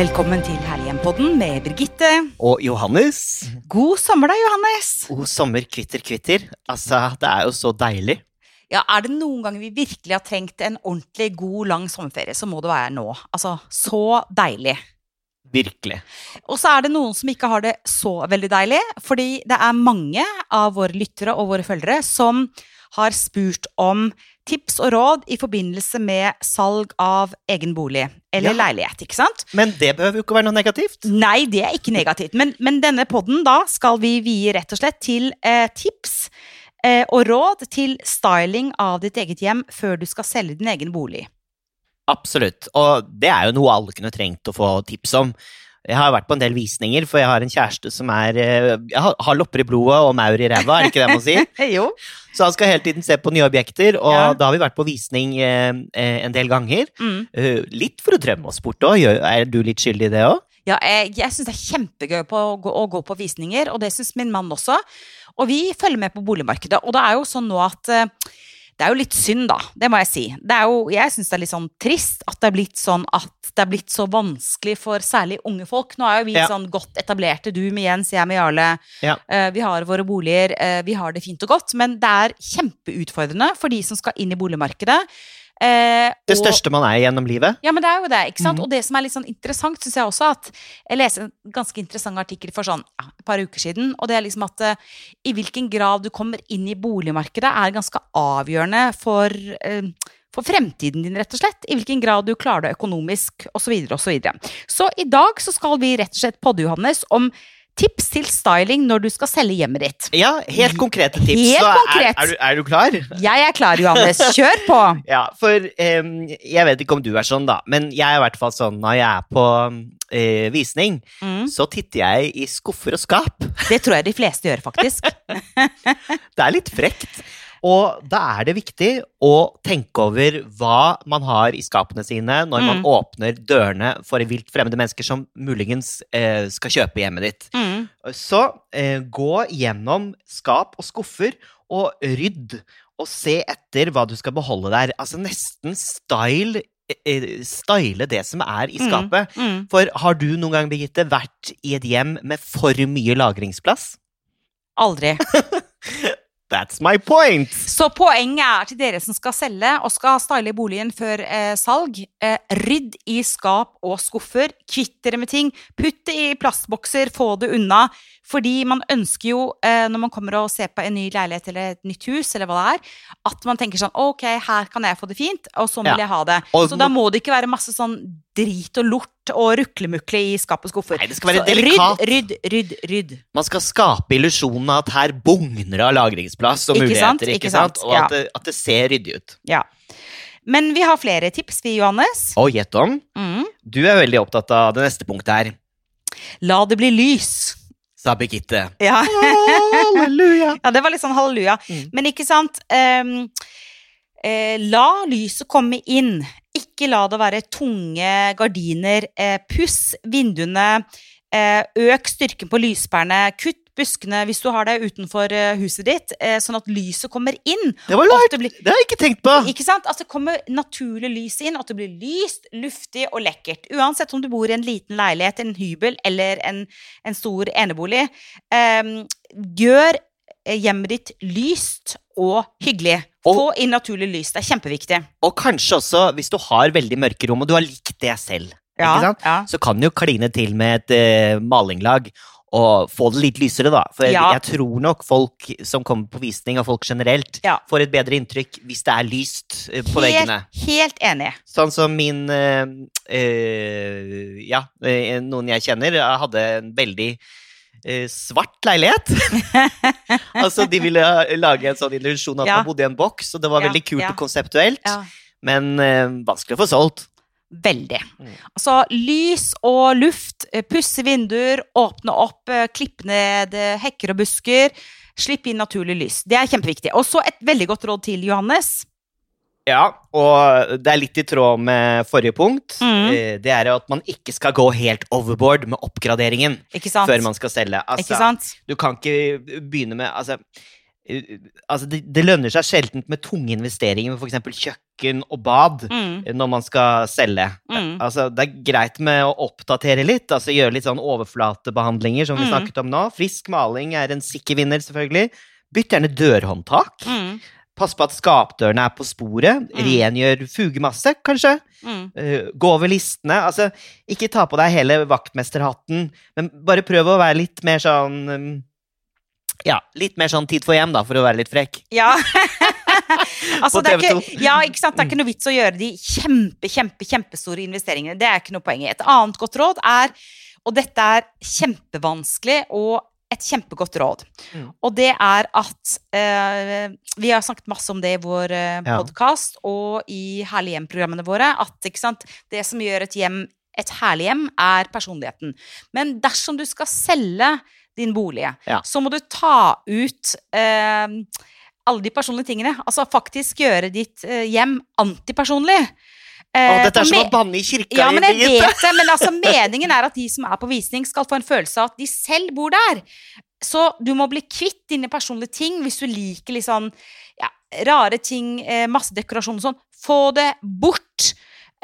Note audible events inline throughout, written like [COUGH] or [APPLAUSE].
Velkommen til Herlighjem-podden med Birgitte. Og Johannes. God sommer da, Johannes. God sommer, kvitter, kvitter. Altså, det er jo så deilig. Ja, Er det noen ganger vi virkelig har trengt en ordentlig god, lang sommerferie, så må det være nå. Altså, så deilig. Virkelig. Og så er det noen som ikke har det så veldig deilig, fordi det er mange av våre lyttere og våre følgere som har spurt om tips og råd i forbindelse med salg av egen bolig eller Ja. leilighet, ikke sant? Men det behøver jo ikke være noe negativt. Nei, det er ikke negativt. Men, men denne podden da skal vi vie rett og slett til eh, tips eh, og råd til styling av ditt eget hjem før du skal selge din egen bolig. Absolutt. Og det er jo noe alle kunne trengt å få tips om. Jeg har vært på en del visninger, for jeg har en kjæreste som er eh, jeg har, lopper i blodet og maur i ræva, er det ikke det man sier? [LAUGHS] jo. Så han skal hele tiden se på nye objekter, og Ja. da har vi vært på visning eh, eh, en del ganger. Mm. Eh, litt for å drømme oss bort òg. Er du litt skyldig i det òg? Ja, jeg, jeg syns det er kjempegøy på å, gå, å gå på visninger, og det syns min mann også. Og vi følger med på boligmarkedet. Og det er jo sånn nå at eh, det er jo litt synd, da. Det må jeg si. Det er jo, jeg syns det er litt sånn trist at det er blitt sånn at det er blitt så vanskelig for særlig unge folk. Nå er jo vi Ja. sånn godt etablerte, du med Jens, jeg med Jarle. Ja. Uh, vi har våre boliger, uh, vi har det fint og godt. Men det er kjempeutfordrende for de som skal inn i boligmarkedet. Eh, Det og- største man er gjennom livet? ja, men det er jo det. ikke sant? Mm. Og det som er litt sånn interessant, syns jeg også, at jeg leste en ganske interessant artikkel for sånn ja, et par uker siden, og det er liksom at eh, i hvilken grad du kommer inn i boligmarkedet, er ganske avgjørende for eh, for fremtiden din, rett og slett. I hvilken grad du klarer det økonomisk, osv. osv. Så, videre. så i dag så skal vi rett og slett podde, Johannes, om tips til styling når du skal selge hjemmet ditt. Ja, helt konkrete tips. Helt Så er- konkret. Er, du, er du klar? Jeg er klar, Johannes. Kjør på! [LAUGHS] Ja, for um, jeg vet ikke om du er sånn, da, men jeg er i hvert fall sånn når jeg er på uh, visning, Mm, så titter jeg i skuffer og skap. det tror jeg de fleste gjør, faktisk. [LAUGHS] Det er litt frekt. Og da er det viktig å tenke over hva man har i skapene sine når man Mm. åpner dørene for vilt fremmede mennesker som muligens eh, skal kjøpe hjemmet ditt. Mm. Så eh, gå gjennom skap og skuffer og rydd, og se etter hva du skal beholde der. Altså nesten style, eh, eh, style det som er i Mm. skapet. Mm. For har du noen gang, Birgitte, vært i et hjem med for mye lagringsplass? Aldri. [LAUGHS] That's my point! Så poenget er til dere som skal selge og skal style boligen før eh, salg. Eh, rydd i skap og skuffer. Kvitt dere med ting. Putt det i plastbokser, få det unna. Fordi man ønsker jo, eh, når man kommer og ser på en ny leilighet eller et nytt hus, eller hva det er, at man tenker sånn Ok, her kan jeg få det fint, og sånn vil jeg ha det. Og Så da må det ikke være masse sånn drit og lort og ruklemukle i skap og skuffer. Nei, det skal være Så delikat. Rydd, rydd, rydd, rydd. Man skal skape illusjonen av at her bugner av lagringsplass og Ikke muligheter. sant? ikke Ikke sant? sant? Og Ja. at det, at det ser ryddig ut. Ja. Men vi har flere tips, vi, Johannes. Og gjett om, Mm. du er veldig opptatt av det neste punktet her, La det bli lys. sa Birgitte. Ja. Halleluja! [LAUGHS] ja, det var litt sånn halleluja. Mm. Men ikke sant um, eh, La lyset komme inn. Ikke la det være tunge gardiner. Eh, puss vinduene. Eh, øk styrken på lyspærene. Kutt buskene hvis du har det utenfor eh, huset ditt, sånn at lyset kommer inn. Det var lurt! det, blir, Det har jeg ikke tenkt på! ikke sant? At det kommer naturlig lys inn, at det blir lyst, luftig og lekkert. Uansett om du bor i en liten leilighet, en hybel eller en, en stor enebolig. Um, gjør hjemmet ditt lyst og hyggelig. Og- Få inn naturlig lys. Det er kjempeviktig. Og kanskje også, hvis du har veldig mørke rom, og du har likt det selv, sant? ja. så kan du jo kline til med et uh, malinglag og få det litt lysere, da. For Ja. jeg tror nok folk som kommer på visning, og folk generelt, Ja. får et bedre inntrykk hvis det er lyst eh, på veggene. Helt, helt enig. Sånn som min eh, eh, Ja, eh, noen jeg kjenner, eh, hadde en veldig eh, svart leilighet. [LAUGHS] altså, de ville lage en sånn illusjon at Ja. man bodde i en boks, og det var Ja, veldig kult ja. og konseptuelt, men eh, vanskelig å få solgt. Veldig. Mm. Altså lys og luft, eh, pusse vinduer, åpne opp, eh, klippe ned eh, hekker og busker. Slipp inn naturlig lys. Det er kjempeviktig. Og så et veldig godt råd til, Johannes. Ja, og det er litt i tråd med forrige punkt. Mm. Eh, Det er at man ikke skal gå helt overboard med oppgraderingen før man skal selge. Altså? Du kan ikke begynne med altså, eh, Altså, det, det lønner seg sjelden med tunge investeringer, med f.eks. kjøkken og bad, Mm. når man skal selge. Mm. Altså, det er greit med å oppdatere litt, altså gjøre litt sånn overflatebehandlinger, som vi Mm. snakket om nå. Frisk maling er en sikker vinner, selvfølgelig. Bytt gjerne dørhåndtak. Mm. Pass på at skapdørene er på sporet. Mm. Rengjør fugemasse, kanskje. Mm. Eh, gå over listene. Altså, ikke ta på deg hele vaktmesterhatten, men bare prøv å være litt mer sånn um, Ja, litt mer sånn Tid for hjem, da, for å være litt frekk. Ja. [LAUGHS] altså, det er ikke, ja, ikke? Det er ikke noe vits å gjøre de kjempe, kjempe, kjempestore investeringene. Det er ikke noe poeng i. Et annet godt råd er, og dette er kjempevanskelig og et kjempegodt råd, Mm. og det er at eh, Vi har snakket masse om det i vår eh, Ja. og i Herlig hjem-programmene våre, at ikke sant, det som gjør et hjem et herlig hjem, er personligheten. Men dersom du skal selge din bolig, Ja. så må du ta ut eh, alle de personlige tingene. Altså faktisk gjøre ditt eh, hjem antipersonlig. Eh, dette er som å banne i kirka. ja, men jeg vet det, men altså meningen er at de som er på visning, skal få en følelse av at de selv bor der. Så du må bli kvitt dine personlige ting hvis du liker litt sånn ja, rare ting, eh, masse dekorasjon og sånn. Få det bort.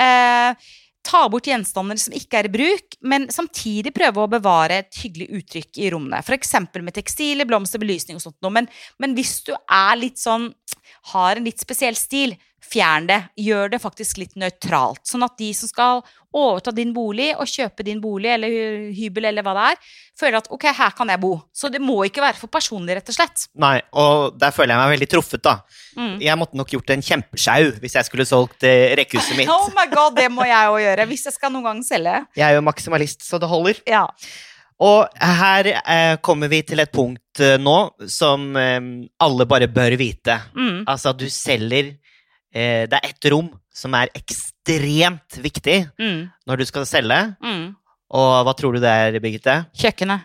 Eh, ta bort gjenstander som ikke er i bruk, men samtidig prøve å bevare et hyggelig uttrykk i rommene. F.eks. med tekstiler, blomster, belysning og sånt noe. Men, men hvis du er litt sånn har en litt spesiell stil, fjern det. Gjør det faktisk litt nøytralt. Sånn at de som skal overta din bolig og kjøpe din bolig eller hybel eller hva det er, føler at ok, her kan jeg bo. Så det må ikke være for personlig, rett og slett. Nei, og der føler jeg meg veldig truffet, da. Mm. Jeg måtte nok gjort en kjempesjau hvis jeg skulle solgt eh, rekkehuset mitt. [LAUGHS] Oh my god, det må jeg òg gjøre. Hvis jeg skal noen gang selge. Jeg er jo maksimalist, så det holder. Ja. Og her eh, kommer vi til et punkt eh, nå som eh, alle bare bør vite. Mm. Altså, du selger eh, Det er ett rom som er ekstremt viktig Mm. når du skal selge. Mm. Og hva tror du det er, Birgitte? Kjøkkenet.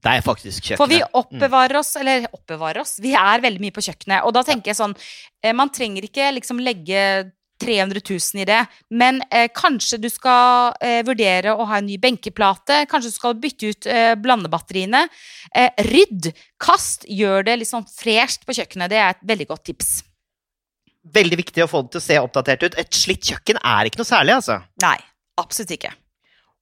Det er faktisk kjøkkenet. For vi oppbevarer oss, eller oppbevarer oss, vi er veldig mye på kjøkkenet. Og da tenker jeg sånn, eh, man trenger ikke liksom legge 300 000 i det, men eh, kanskje du skal eh, vurdere å ha en ny benkeplate, kanskje du skal bytte ut eh, blandebatteriene. Eh, rydd, kast, gjør det litt sånn fresht på kjøkkenet. Det er et veldig godt tips. Veldig viktig å få det til å se oppdatert ut. Et slitt kjøkken er ikke noe særlig, altså. Nei, absolutt ikke.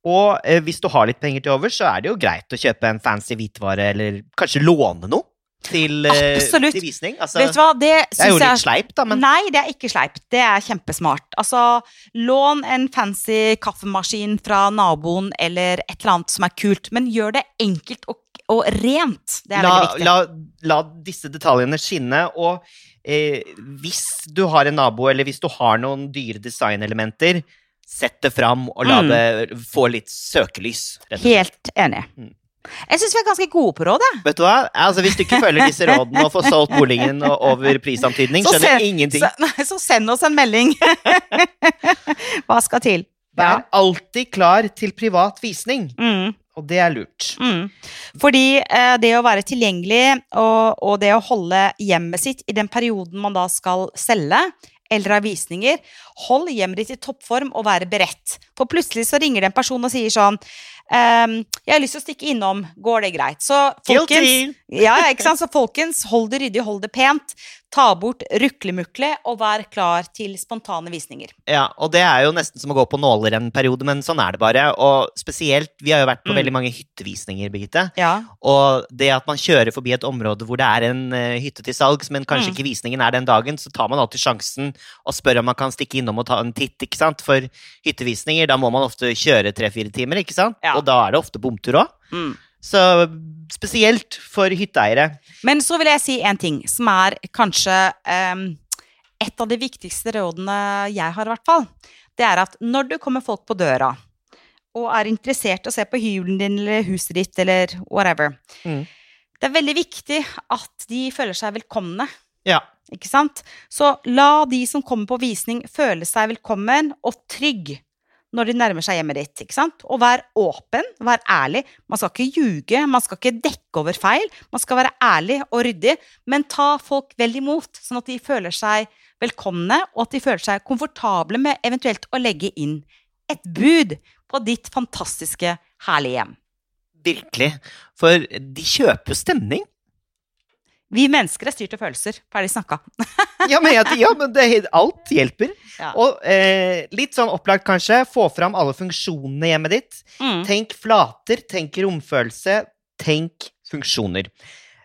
Og eh, hvis du har litt penger til overs, så er det jo greit å kjøpe en fancy hvitvare, eller kanskje låne noe til, eh, Absolutt. til visning. Altså, Vet du hva, det det er jo litt sleipt, da, men Nei, det er ikke sleipt. Det er kjempesmart. Altså, lån en fancy kaffemaskin fra naboen eller et eller annet som er kult, men gjør det enkelt og, og rent. Det er la, veldig viktig. la, la disse detaljene skinne. Og eh, hvis du har en nabo, eller hvis du har noen dyre designelementer, sett det fram og la Mm. det få litt søkelys. Helt enig. Mm. Jeg syns vi er ganske gode på råd, jeg. Vet du hva? Altså, hvis du ikke følger disse rådene og får solgt boligen over prisantydning, Så skjønner jeg ingenting. Så, nei, så send oss en melding. [LAUGHS] Hva skal til? Vær alltid klar til privat visning, Mm. Og det er lurt. Mm. Fordi eh, det å være tilgjengelig og, og det å holde hjemmet sitt i den perioden man da skal selge, eller ha visninger, hold hjemmet ditt i toppform og være beredt. For plutselig så ringer det en person og sier sånn ehm, 'Jeg har lyst til å stikke innom. Går det greit?' Så folkens, ja, ja, ikke sant? Så folkens, hold det ryddig, hold det pent. Ta bort ruklemukle, og vær klar til spontane visninger. Ja, og det er jo nesten som å gå på nåler en periode, men sånn er det bare. Og spesielt, vi har jo vært på Mm. veldig mange hyttevisninger, Birgitte. Ja. Og det at man kjører forbi et område hvor det er en eh, hytte til salgs, men kanskje Mm. ikke visningen er den dagen, så tar man alltid sjansen og spør om man kan stikke innom og ta en titt, ikke sant? For hyttevisninger, da må man ofte kjøre tre-fire timer, ikke sant? Ja. Og da er det ofte bomtur òg. Mm. Så spesielt for hytteeiere. Men så vil jeg si en ting som er kanskje um, et av de viktigste rådene jeg har, i hvert fall. Det er at når det kommer folk på døra og er interessert i å se på hybelen din eller huset ditt eller whatever, Mm. det er veldig viktig at de føler seg velkomne. Ja. Ikke sant? Så la de som kommer på visning, føle seg velkommen og trygg når de nærmer seg hjemmet ditt. ikke sant? Og vær åpen, vær ærlig. Man skal ikke ljuge, man skal ikke dekke over feil. Man skal være ærlig og ryddig, men ta folk vel imot, sånn at de føler seg velkomne, og at de føler seg komfortable med eventuelt å legge inn et bud på ditt fantastiske, herlige hjem. Virkelig. For de kjøper stemning. Vi mennesker er styrt av følelser. Ferdig snakka. [LAUGHS] Ja, men, ja, men det, alt hjelper. Ja. Og eh, litt sånn opplagt, kanskje, få fram alle funksjonene i hjemmet ditt. Mm. Tenk flater, tenk romfølelse, tenk funksjoner.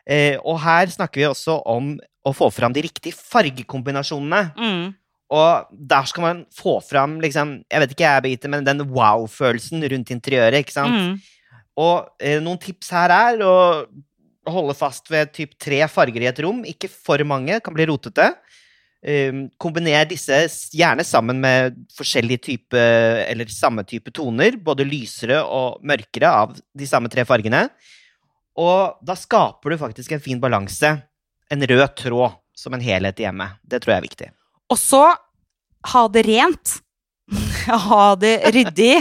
Eh, og her snakker vi også om å få fram de riktige fargekombinasjonene. Mm. Og der skal man få fram liksom, Jeg vet ikke jeg, Birgitte, men den wow-følelsen rundt interiøret. ikke sant? Mm. Og eh, noen tips her er å holde fast ved typ tre farger i et rom. Ikke for mange, kan bli rotete. Um, kombiner disse gjerne sammen med forskjellige type, eller samme type toner. Både lysere og mørkere av de samme tre fargene. Og da skaper du faktisk en fin balanse. En rød tråd som en helhet i hjemmet. Det tror jeg er viktig. Og så ha det rent. [LAUGHS] ha det ryddig.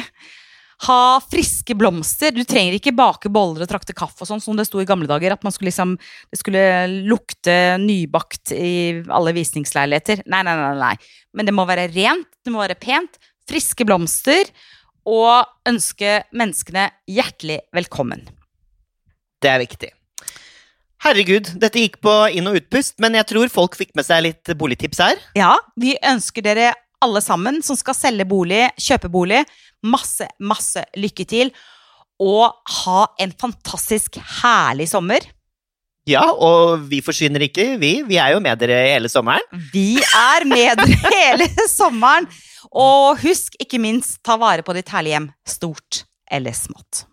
Ha friske blomster. Du trenger ikke bake boller og trakte kaffe og sånn, som det sto i gamle dager. At man skulle liksom, det skulle lukte nybakt i alle visningsleiligheter. Nei, nei, nei, nei. Men det må være rent, det må være pent. Friske blomster. Og ønske menneskene hjertelig velkommen. Det er viktig. Herregud, dette gikk på inn- og utpust, men jeg tror folk fikk med seg litt boligtips her. Ja, vi ønsker dere alle sammen som skal selge bolig, kjøpe bolig, masse, masse lykke til. Og ha en fantastisk herlig sommer. Ja, og vi forsvinner ikke, vi. Vi er jo med dere hele sommeren. Vi er med dere [LAUGHS] hele sommeren. Og husk ikke minst, ta vare på ditt herlige hjem, stort eller smått.